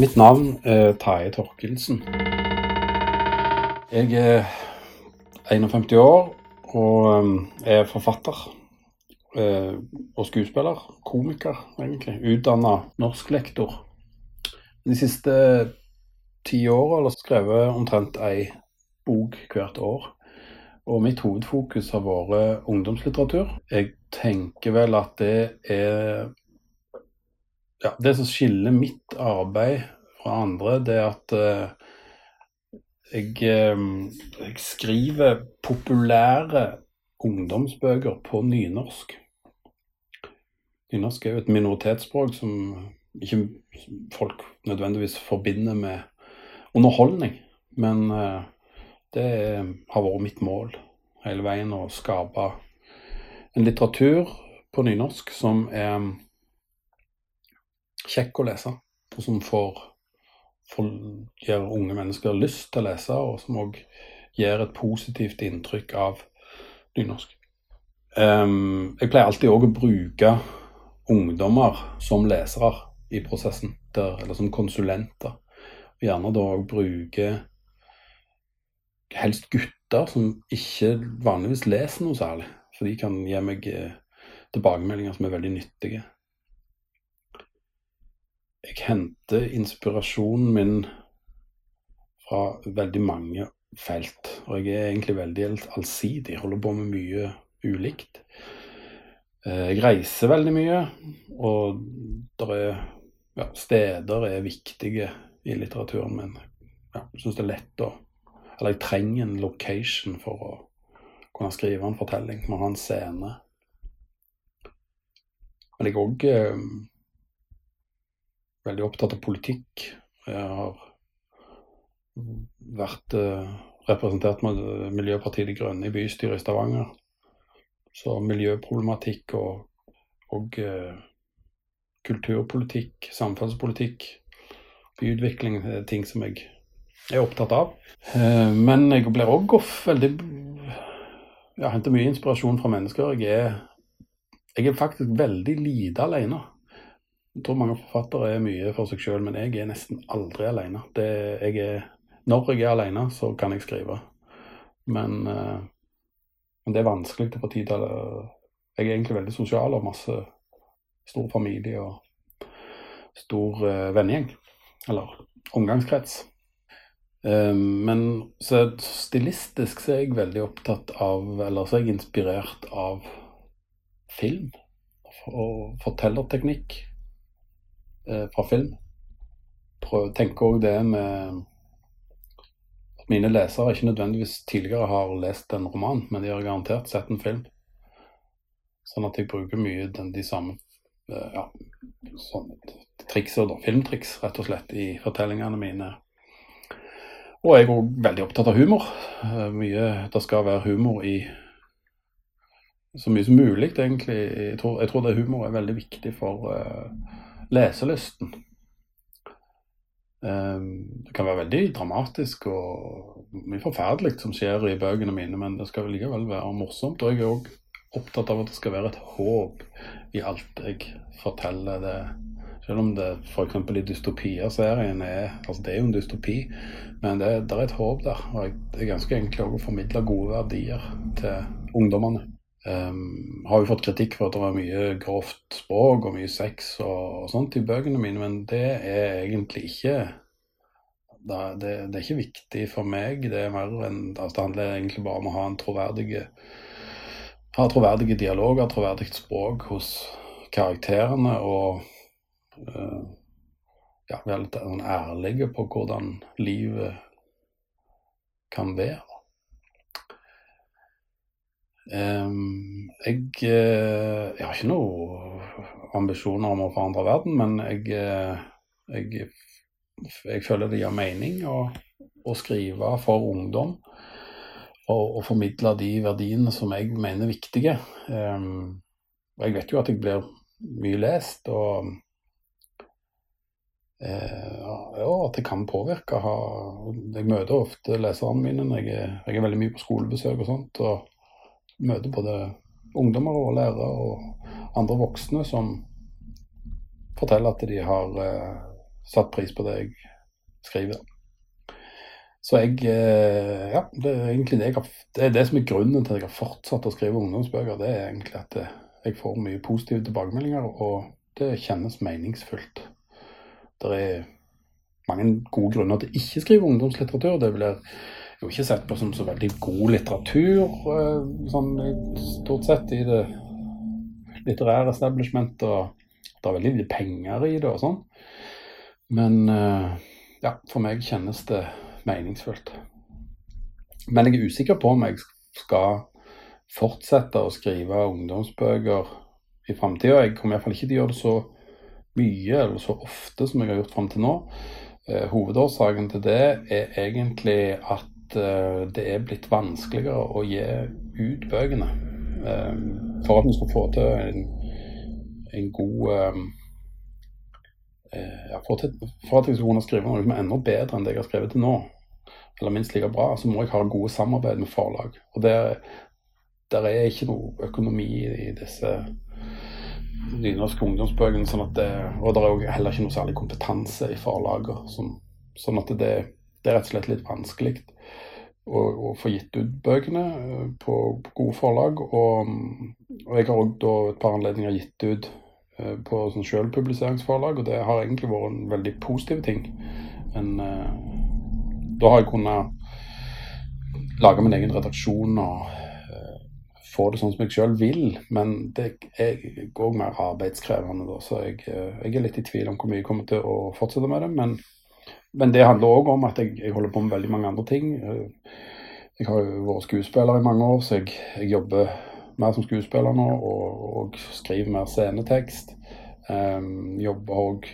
Mitt navn er Taje Torkelsen. Jeg er 51 år og um, er forfatter eh, og skuespiller. Komiker, egentlig. Utdanna norsklektor. De siste ti åra har jeg skrevet omtrent ei bok hvert år. Og mitt hovedfokus har vært ungdomslitteratur. Jeg tenker vel at det er ja, Det som skiller mitt arbeid fra andre, det er at eh, jeg, eh, jeg, skriver populære ungdomsbøker på nynorsk. Nynorsk er jo et minoritetsspråk som ikke folk nødvendigvis forbinder med underholdning. Men eh, det har vært mitt mål hele veien å skape en litteratur på nynorsk som er kjekk å lese, og som får, får gir unge mennesker lyst til å lese, og som òg gir et positivt inntrykk av nynorsk. Um, jeg pleier alltid òg å bruke ungdommer som lesere i prosessen, der, eller som konsulenter. Og gjerne da òg bruke helst gutter som ikke vanligvis leser noe særlig. For de kan gi meg eh, tilbakemeldinger som er veldig nyttige jeg henter inspirasjonen min fra veldig mange felt. Og jeg er egentlig veldig allsidig. Holder på med mye ulikt. Eh, jeg reiser veldig mye, og er, ja, steder er viktige i litteraturen min. Ja, jeg syns det er lett å Eller jeg trenger en location for å kunne skrive en fortelling. Må ha en scene. Men jeg òg veldig opptatt av politikk. Jeg har vært eh, representert med Miljøpartiet De Grønne i bystyret i Stavanger. Så miljøproblematikk og, og eh, kulturpolitikk, samfunnspolitikk, byutvikling er ting som jeg er opptatt av. Eh, men jeg blir òg veldig Jeg henter mye inspirasjon fra mennesker. Jeg er, jeg er faktisk veldig lite alene. Jeg tror mange forfattere er mye for seg sjøl, men jeg er nesten aldri alene. Når jeg er alene, så kan jeg skrive. Men, uh, men det er vanskelig til få tid. Jeg er egentlig veldig sosial og masse stor familie og stor uh, vennegjeng. Eller omgangskrets. Uh, men så stilistisk så er jeg veldig opptatt av Eller så er jeg inspirert av film og fortellerteknikk eh, fra film. Prøv, tenker òg det med at mine lesere ikke nødvendigvis tidligere har lest en roman, men de har garantert sett en film. Sånn at jeg bruker mye den, de samme eh, ja, sånn, trikser, filmtriks, rett og slett, i fortellingene mine. Og jeg er òg veldig opptatt av humor. Eh, mye, det skal være humor i så mye som mulig, egentlig. Jeg tror, jeg tror det humor er veldig viktig for uh, leselysten. Ehm, det kan være veldig dramatisk og mye forferdelig som skjer i bøkene mine, men det skal likevel være morsomt. Og jeg er òg opptatt av at det skal være et håp i alt jeg forteller. det selv om det f.eks. i dystopier-serien er altså Det er jo en dystopi, men det, det er et håp der. Og det er ganske enkelt å formidle gode verdier til ungdommene. Um, har jo fått kritikk for at det var mye grovt språk og mye sex og, og sånt i bøkene mine, men det er egentlig ikke det, det, det, er ikke viktig for meg. Det er mer enn, altså det handler egentlig bare om å ha en troverdige ha troverdige dialoger, troverdig språk hos karakterene og uh, ja, være litt sånn ærlige på hvordan livet kan være. Um, jeg, eh, jeg, har ikke noen ambisjoner om å forandre verden, men jeg, eh, jeg, jeg føler det gir mening å, å, skrive for ungdom. Og, formidle de verdiene som jeg mener er viktige. Um, jeg vet jo at jeg blir mye lest, og ja, at det kan påvirke. Jeg møter ofte leserne mine når jeg jeg er veldig mye på skolebesøk og sånt. og møter både ungdommer og lærere og andre voksne som forteller at de har eh, satt pris på det jeg skriver. Så jeg eh, Ja, det er egentlig det har Det er det som er grunnen til at jeg har fortsatt å skrive ungdomsbøker. Det er egentlig at jeg får mye positive tilbakemeldinger, og det kjennes meningsfullt. Det er mange gode grunner til ikke å skrive ungdomslitteratur. Det blir jo ikke sett på som så veldig god litteratur, eh, sånn stort sett, i det litterære establishmentet. Og det er veldig lite penger i det og sånn. Men eh, ja, for meg kjennes det meningsfullt. Men jeg er usikker på om jeg skal fortsette å skrive ungdomsbøker i framtida. Jeg kommer iallfall ikke til å gjøre det så mye eller så ofte som jeg har gjort fram til nå. Eh, hovedårsaken til det er egentlig at eh, det er blitt vanskeligere å gi ut bøkene. Eh, for at vi skal få til en, en god ja, for, til, for, at jeg skal kunne skrive noe som er enda bedre enn det jeg har skrevet til nå, eller minst like bra, så må jeg ha gode samarbeid med forlag. Og der, der er ikke noe økonomi i disse nynorske ungdomsbøkene. Sånn og det er heller ikke noe særlig kompetanse i forlagene. Sånn, sånn at det, det, er rett og slett litt vanskelig å, å få gitt ut bøkene eh, på, gode forlag. Og, og jeg har òg et par anledninger gitt ut uh, på sånn selvpubliseringsforlag, og det har egentlig vært en veldig positiv ting. Men uh, da har jeg kunnet lage min egen redaksjon og få det sånn som jeg sjøl vil, men det er òg mer arbeidskrevende. Da, så jeg, eh, jeg, er litt i tvil om hvor mye jeg kommer til å fortsette med det. Men, men det handler òg om at jeg, jeg, holder på med veldig mange andre ting. Eh, jeg har jo vært skuespiller i mange år, så jeg, jeg jobber mer som skuespiller nå og, og skriver mer scenetekst. Um, jobber òg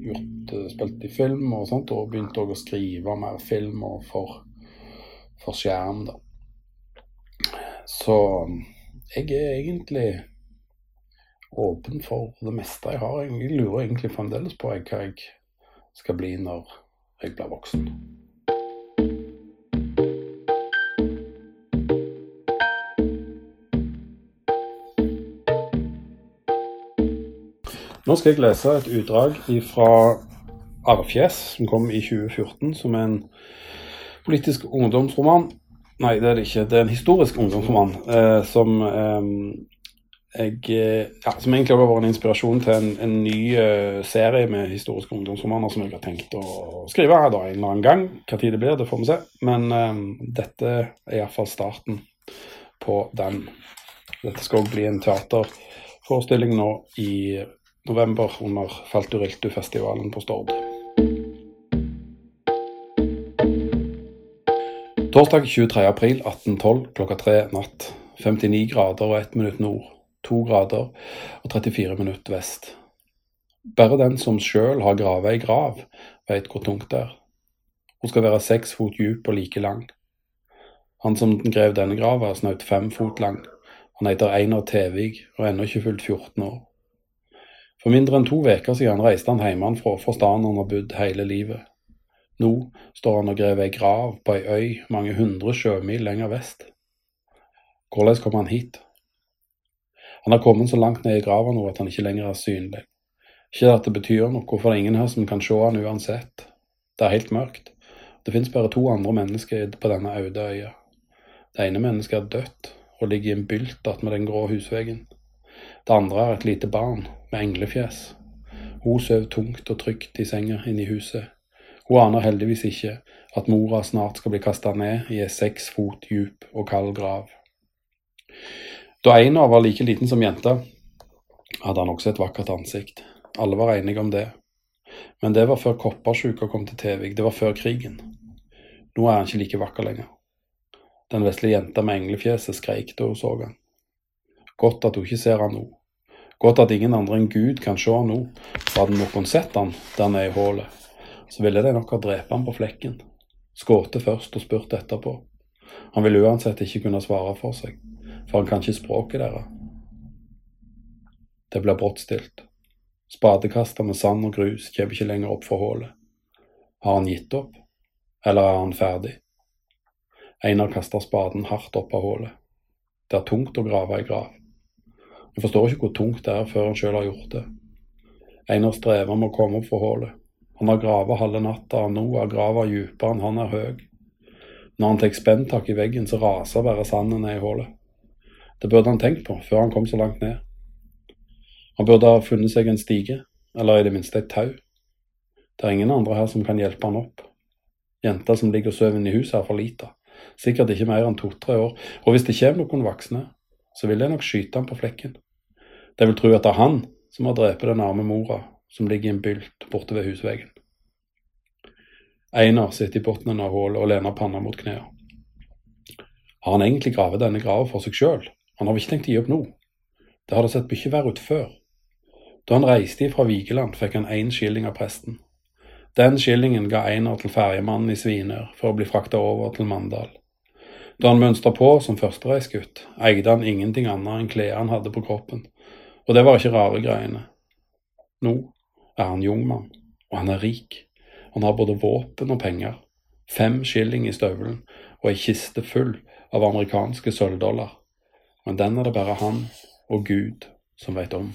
gjort, spilt i film og sånt, og begynt å skrive mer film for, for skjerm. da. Så jeg er egentlig åpen for det meste jeg har. Jeg lurer egentlig fremdeles på hva jeg skal bli når jeg ble voksen. Nå skal jeg lese et utdrag fra Arrfjes, som kom i 2014, som er en politisk ungdomsroman Nei, det er det ikke. Det er en historisk ungdomsroman eh, som eh, jeg, eh, ja, som egentlig har vært en inspirasjon til en, en ny uh, serie med historiske ungdomsromaner som jeg har tenkt å skrive her da, en eller annen gang. Hva tid det blir, det får vi se. Men um, dette er iallfall starten på den. Dette skal òg bli en teaterforestilling nå i november under Falturiltu-festivalen på Stord. Torsdag 23. april 1812 klokka tre natt. 59 grader og 1 minutt nord. 2 grader og 34 minutter vest. Bare den som sjøl har grava ei grav, veit hvor tungt det er. Hun skal være seks fot djup og like lang. Han som grev denne grava, er snaut fem fot lang. Han heter Einar Tevig og er ennå ikke fylt 14 år. For mindre enn to uker siden reiste han hjemmefra fra stedet han har bodd hele livet. Nå står han og graver ei grav på ei øy mange hundre sjømil lenger vest. Hvordan kom han hit? Han har kommet så langt ned i grava nå at han ikke lenger er synlig. Ikke at det betyr noe, for det er ingen her som kan se han uansett. Det er helt mørkt. Det finnes bare to andre mennesker på denne øde øya. Det ene mennesket er dødt og ligger i en bylt attmed den grå husveggen. Det andre er et lite barn med englefjes. Hun sover tungt og trygt i senga inne i huset. Hun aner heldigvis ikke at mora snart skal bli kasta ned i ei seks fot djup og kald grav. Da Einar var like liten som jenta, hadde han også et vakkert ansikt. Alle var enige om det. Men det var før koppersjuka kom til Tevik, det var før krigen. Nå er han ikke like vakker lenger. Den vesle jenta med englefjeset skreik da hun så han. Godt at hun ikke ser han nå. Godt at ingen andre enn Gud kan se han nå, hadde noen sett han der nede i hullet, så ville de nok ha drept han på flekken. Skutt først og spurt etterpå. Han ville uansett ikke kunne svare for seg, for han kan ikke språket deres. Det blir brått stilt. Spadekaster med sand og grus kommer ikke lenger opp fra hullet. Har han gitt opp, eller er han ferdig? Einar kaster spaden hardt opp av hullet. Det er tungt å grave ei grav. Han forstår ikke hvor tungt det er før han sjøl har gjort det. Einar strever med å komme opp fra hullet. Han har gravet halve natta, og nå er grava dypere enn han er høy. Når han tar spenntak i veggen, så raser bare sanden ned i hullet. Det burde han tenkt på før han kom så langt ned. Han burde ha funnet seg en stige, eller i det minste et tau. Det er ingen andre her som kan hjelpe han opp. Jenta som ligger og sover inne i huset, er for lita. Sikkert ikke mer enn to-tre år, og hvis det kommer noen voksne, så vil de nok skyte han på flekken. De vil tro at det er han som har drept den arme mora som ligger i en bylt borte ved husveggen. Einar sitter i bunnen av hullet og lener panna mot knærne. Har han egentlig gravet denne grava for seg sjøl? Han har ikke tenkt å gi opp nå? Det hadde sett mye verre ut før. Da han reiste fra Vigeland, fikk han én skilling av presten. Den skillingen ga Einar til ferjemannen i Svinør for å bli frakta over til Mandal. Da han mønstra på som førstereisgutt, eide han ingenting annet enn klær han hadde på kroppen, og det var ikke rare greiene. Nå er han jungmann, og han er rik. Han har både våpen og penger, fem skilling i støvelen og ei kiste full av amerikanske sølvdollar. Men den er det bare han og Gud som veit om.